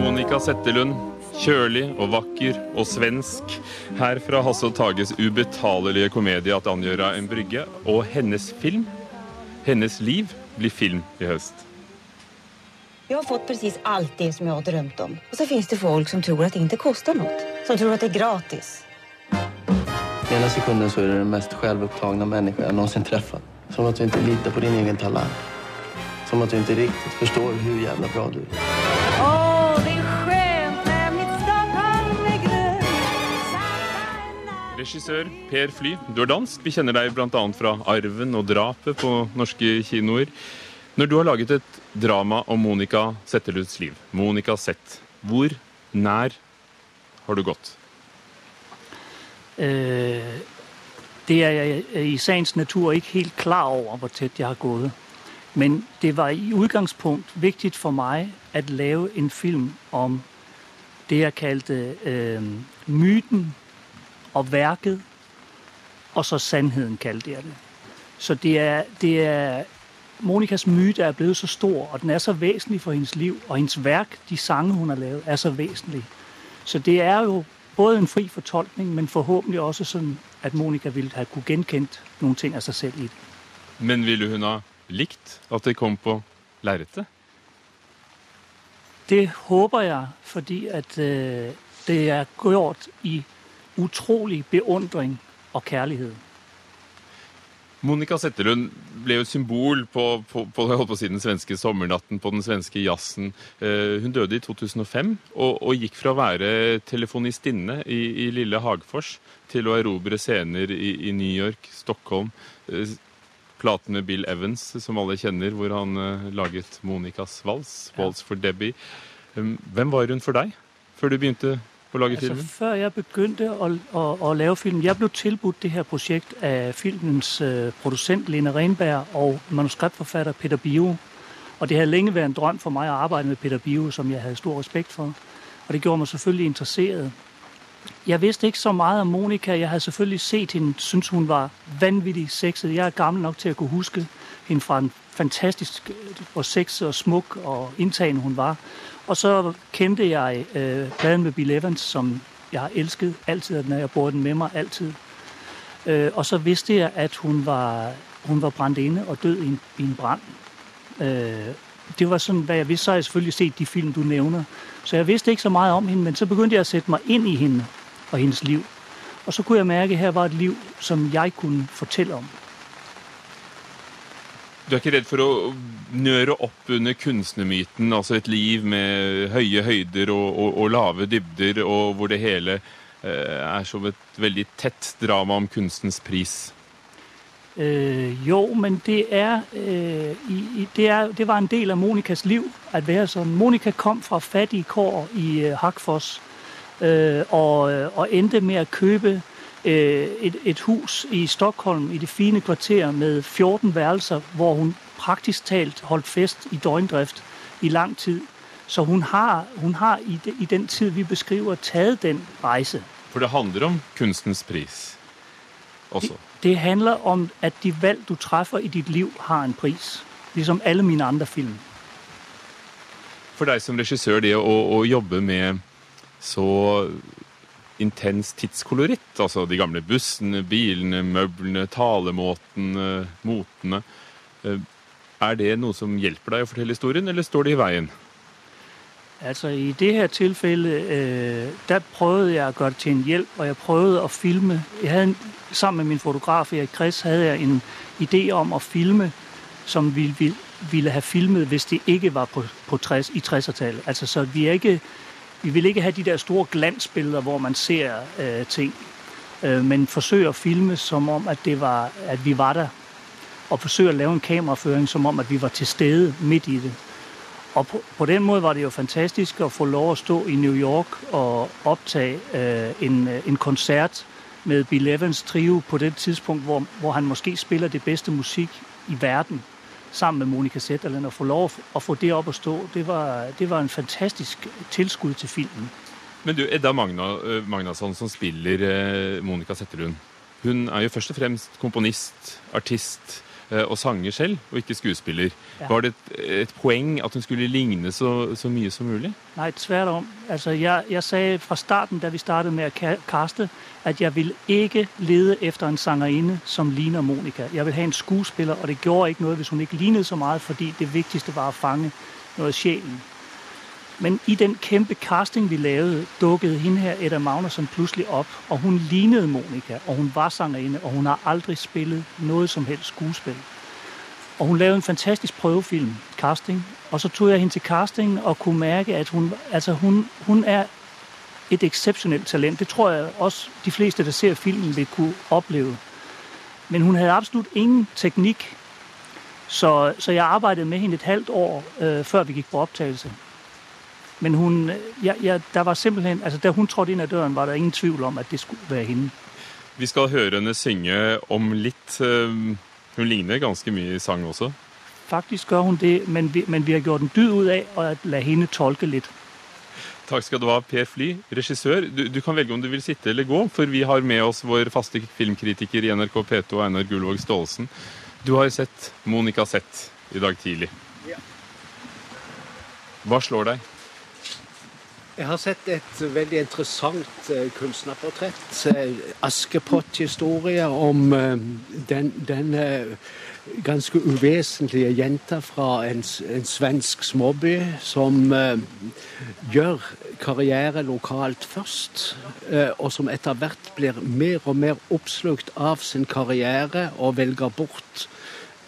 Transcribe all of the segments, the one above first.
Monica Settelund, kjølig og vakker og svensk. Her fra Hasse og Tages ubetalelige komedie 'At angjøra en brygge'. Og hennes film, hennes liv, blir film i høst. Jeg har fått precis alt det som jeg har drømt om. Og så finnes det folk som tror at det ikke koster noe. Som tror at det er gratis. Ena sekunden så er du den mest självupptagna människa jag någonsin truffet. Som at du ikke litar på din egen talang. Som att du inte riktigt förstår hur jävla bra du är. Åh, det mitt. Regissør Per Fly, du er dansk. Vi kjenner deg bl.a. fra 'Arven' og 'Drapet' på norske kinoer. Når du har laget et drama om Monica Setteluds liv, Monica Sett, hvor nær har du gått? Eh, det er jeg i sagens natur ikke helt klar over, hvor tett jeg har gået. Men det var i utgangspunkt viktig for meg å lave en film om det, jeg kalte øh, myten og verket, og så sandheden kalte jeg det. Så det er, det er Monikas myte er blevet så stor, og den er så væsentlig for hendes liv, og hendes verk, de sange, hun har lavet, er så væsentlige. Så det er jo både en fri fortolkning, men forhåbentlig også sånn at Monica ville ha kunne genkendt noen ting av seg selv i det. Men ville hun ha likt at det kom på lerretet? Det håper jeg, fordi at øh, det er gjort i utrolig beundring og kjærlighet. Monica Settelund ble jo et symbol på, på, på, holdt på å si, den svenske sommernatten, på den svenske jazzen. Eh, hun døde i 2005 og, og, gikk fra å være telefonistinne i, i lille Hagfors til å erobre scener i, i New York, Stockholm. Platen med Bill Evans, som alle kjenner, hvor han eh, laget Monicas vals, 'Waltz for Debbie'. Um, hvem var hun for deg før du begynte å lage Altså, filmen? før jeg begynte å, å, å lave film, jeg ble tilbudt det her prosjektet av filmens uh, produsent Lene Renberg og manuskriptforfatter Peter Bio. Og det hadde lenge vært en drøm for meg å arbeide med Peter Bio, som jeg hadde stor respekt for. Og det gjorde meg selvfølgelig interesseret. Jeg vidste ikke så meget om Monica. Jeg hadde selvfølgelig sett hende, syntes hun var vanvittig sexet. Jeg er gammel nok til å kunne huske hende fra en fantastisk hvor sexet og smuk og inntagende hun var. Og så kendte jeg øh, pladen med Bill Evans, som jeg har elsket altid, når jeg bor den med meg altid. Øh, og så vidste jeg, at hun var, hun var brændt inne og død i en, i en brann. Øh, det var sådan, hvad jeg vidste. Så har jeg selvfølgelig set de film, du nævner. Så jeg vidste ikke så mye om hende, men så begyndte jeg at sætte meg inn i hende og hendes liv. Og så kunne jeg mærke, at her var et liv, som jeg kunne fortelle om. Du er ikke redd for å nøre opp under kunstnermyten, altså et liv med høye høyder og, og, og lave dybder, og hvor det hele eh, er som et veldig tett drama om kunstens pris? Eh, jo, men det er, eh, i, det er det var en del av Monikas liv at være sånn. Monica kom fra fattige kår i øh, Hagfors øh, og, og endte med å kjøpe øh, et, et hus i Stockholm i det fine kvarter med 14 værelser, hvor hun praktisk talt holdt fest i døgndrift i lang tid. Så hun har, hun har i, de, i den tid vi beskriver, taget den reise. For det handler om kunstens pris også. Det handler om at de valg du treffer i ditt liv, har en pris. Liksom alle mine andre film. For deg som regissør, det å, å jobbe med så intens tidskoloritt, altså de gamle bussene, bilene, møblene, talemåten, eh, motene eh, Er det noe som hjelper deg å fortelle historien, eller står det i veien? Altså I det her tilfellet eh, der prøvede jeg å gjøre det til en hjelp, og jeg prøvede å filme. Jeg hadde, sammen med min fotograf Erik Chris hadde jeg en idé om å filme, som vi ville, ville ha filmet, hvis det ikke var på, på 60, i 60-tallet. Altså så vi er ikke, vi vil ikke ha de der store glansbilder hvor man ser øh, ting, øh, men forsøge å filme som om, at, var, at vi var der, og forsøge å lave en kameraføring som om, at vi var til stede midt i det. Og på, på den måten var det jo fantastisk å få lov å stå i New York og optage øh, en, øh, en koncert med Bill Evans trio på det tidspunkt, hvor, hvor han måske spiller det beste musikk i verden sammen med Monica Zetterland. Og få lov at få det opp å stå, det var, det var en fantastisk tilskudd til filmen. Men du, Edda Magna, eh, Magnasson, som spiller eh, Monica Zetterlund, hun er jo først og fremst komponist, artist. Eh, og sanger selv, og ikke skuespiller. Ja. Var det et, et poeng at hun skulle ligne så, så mye som mulig? Nei, tvert om. Altså, jeg, jeg sa fra starten, da vi startet med å kaste, at jeg vil ikke lede efter en sangerinne som ligner Monica. Jeg vil ha en skuespiller, og det gjorde ikke noe hvis hun ikke lignet så meget, fordi det viktigste var å fange noe av sjælen. Men i den kæmpe casting, vi lavede, dukkede hende her, Edda Magnusson, pludselig op, og hun lignede Monika, og hun var sangerinde, og hun har aldrig spillet noget som helst skuespil. Og hun lavede en fantastisk prøvefilm, casting, og så tog jeg hende til casting og kunne mærke, at hun, altså hun, hun er et exceptionelt talent. Det tror jeg også de fleste, der ser filmen, vil kunne opleve. Men hun havde absolut ingen teknik, så, så jeg arbejdede med hende et halvt år, øh, før vi gik på optagelse. Men hun, ja, jeg, der var simpelthen, altså da hun trådte inn ad døren, var det ingen tvivl om, at det skulle være henne. Vi skal høre henne synge om litt. eh, Hun ligner ganske mye i sang også. Faktisk gør hun det, men vi, men vi har gjort en dyd ut av å la henne tolke litt. Takk skal du ha, Per Fly, regissør. Du, du kan velge om du vil sitte eller gå, for vi har med oss vår faste filmkritiker i NRK P2, Einar Gullvåg Staalesen. Du har sett Monica Zett i dag tidlig. Hva slår deg? Jeg har sett et veldig interessant eh, kunstnerportrett. eh, Askepott-historie om eh, den, den eh, ganske uvesentlige jenta fra en, en svensk småby som gjør karriere lokalt først, og som etter hvert blir mer og mer oppslukt av sin karriere og velger bort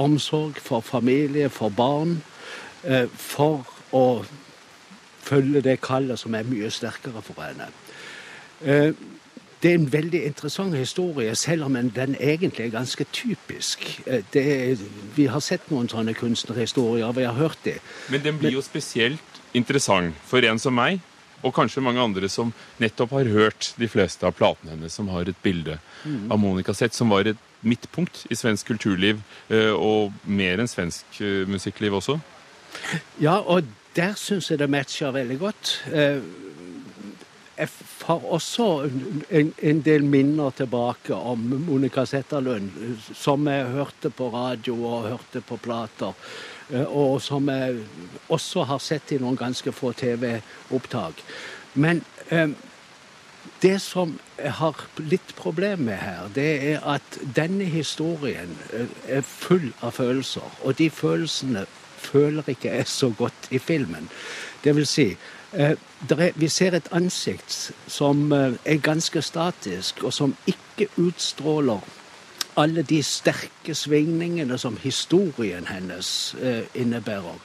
omsorg for familie, for barn, for å følge det kallet som er mye sterkere for henne. Eh, Det er en veldig interessant historie, selv om den egentlig er ganske typisk. Eh, Det vi har sett noen sånne kunstnerhistorier, vi har hørt det. Men den blir jo spesielt interessant for en som meg, og kanskje mange andre som nettopp har hørt de fleste av platene hennes, som har et bilde av Monica Zett, som var et midtpunkt i svensk kulturliv, eh, og mer enn svensk musikkliv også. Ja, og der syns jeg det matcher veldig godt. Eh, Jeg har også en, en del minner tilbake om Monica Zetterlund, som jeg hørte på radio og hørte på plater. eh, Og som jeg også har sett i noen ganske få TV-opptak. Men eh, det som jeg har litt problem med her, det er at denne historien er full av følelser. Og de følelsene føler ikke er så godt i filmen. Det vil si, eh, er, vi ser et ansikt som eh, er ganske statisk, og som ikke utstråler alle de sterke svingningene som historien hennes eh, innebærer.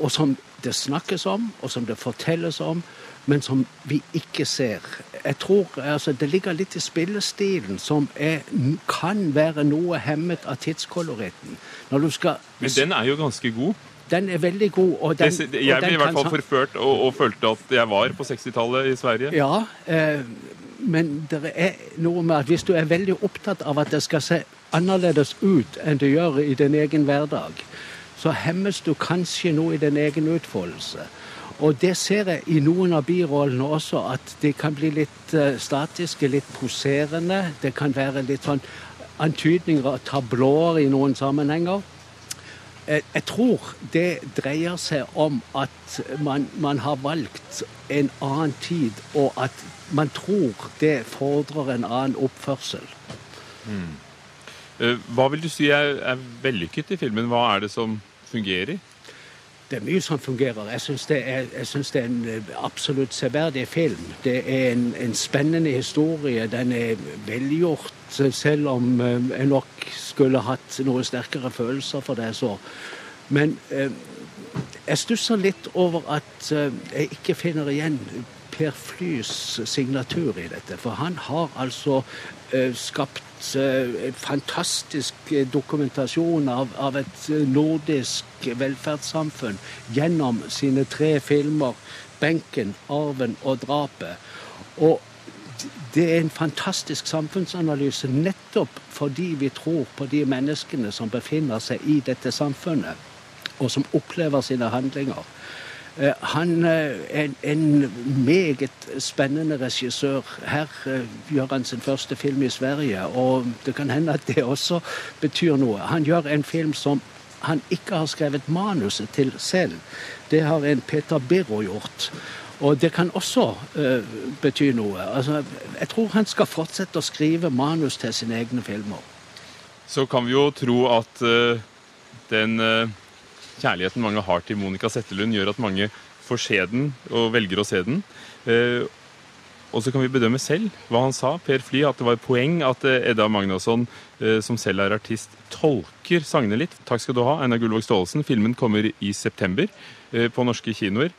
Og som det snakkes om, og som det fortelles om, men som vi ikke ser. Jeg tror altså, Det ligger litt i spillestilen, som er, kan være noe hemmet av tidskoloritten. Når du skal Men den er jo ganske god. Den er veldig god. Og den, jeg ble i hvert fall kan... forført og, og følte at jeg var på 60-tallet i Sverige. Ja, eh, men det er noe med at hvis du er veldig opptatt av at det skal se annerledes ut enn det gjør i din egen hverdag, så hemmes du kanskje noe i din egen utfoldelse. Og det ser jeg i noen av birollene også, at de kan bli litt eh, statiske, litt poserende. Det kan være litt sånn antydninger av tablåer i noen sammenhenger. Jeg, jeg tror det dreier seg om at man, man har valgt en annen tid, og at man tror det fordrer en annen oppførsel. Mm. Hva vil du si er, er vellykket i filmen? Hva er det som fungerer? Det er mye som fungerer. Jeg syns det, det er en eh, absolutt severdig film. Det er en, en spennende historie. Den er velgjort, selv om eh, jeg nok skulle hatt noe sterkere følelser for det. så. Men eh, jeg stusser litt over at eh, jeg ikke finner igjen Per Flys signatur i dette. For han har altså skapt eh, fantastisk eh, dokumentasjon av, av et eh, nordisk velferdssamfunn gjennom sine tre filmer 'Benken', 'Arven' og 'Drapet'. Og det er en fantastisk samfunnsanalyse nettopp fordi vi tror på de menneskene som befinner seg i dette samfunnet, og som opplever sine handlinger. Eh, han er en meget spennende regissør. Her eh, gjør han sin første film i Sverige, og det kan hende at det også betyr noe. Han gjør en film som han ikke har skrevet manuset til selv. Det har en Peter Birro gjort. Og det kan også uh, bety noe. Altså, jeg tror han skal fortsette å skrive manus til sine egne filmer. Så kan vi jo tro at uh, den uh kjærligheten mange har til Monica Settelund, gjør at mange får se den og velger å se den. Eh, og så kan vi bedømme selv hva han sa, Per Fly, at det var et poeng at eh, Edda Magnusson, eh, som selv er artist, tolker sangene litt. Takk skal du ha, Einar Gullvåg Staalesen. Filmen kommer i september på norske kinoer.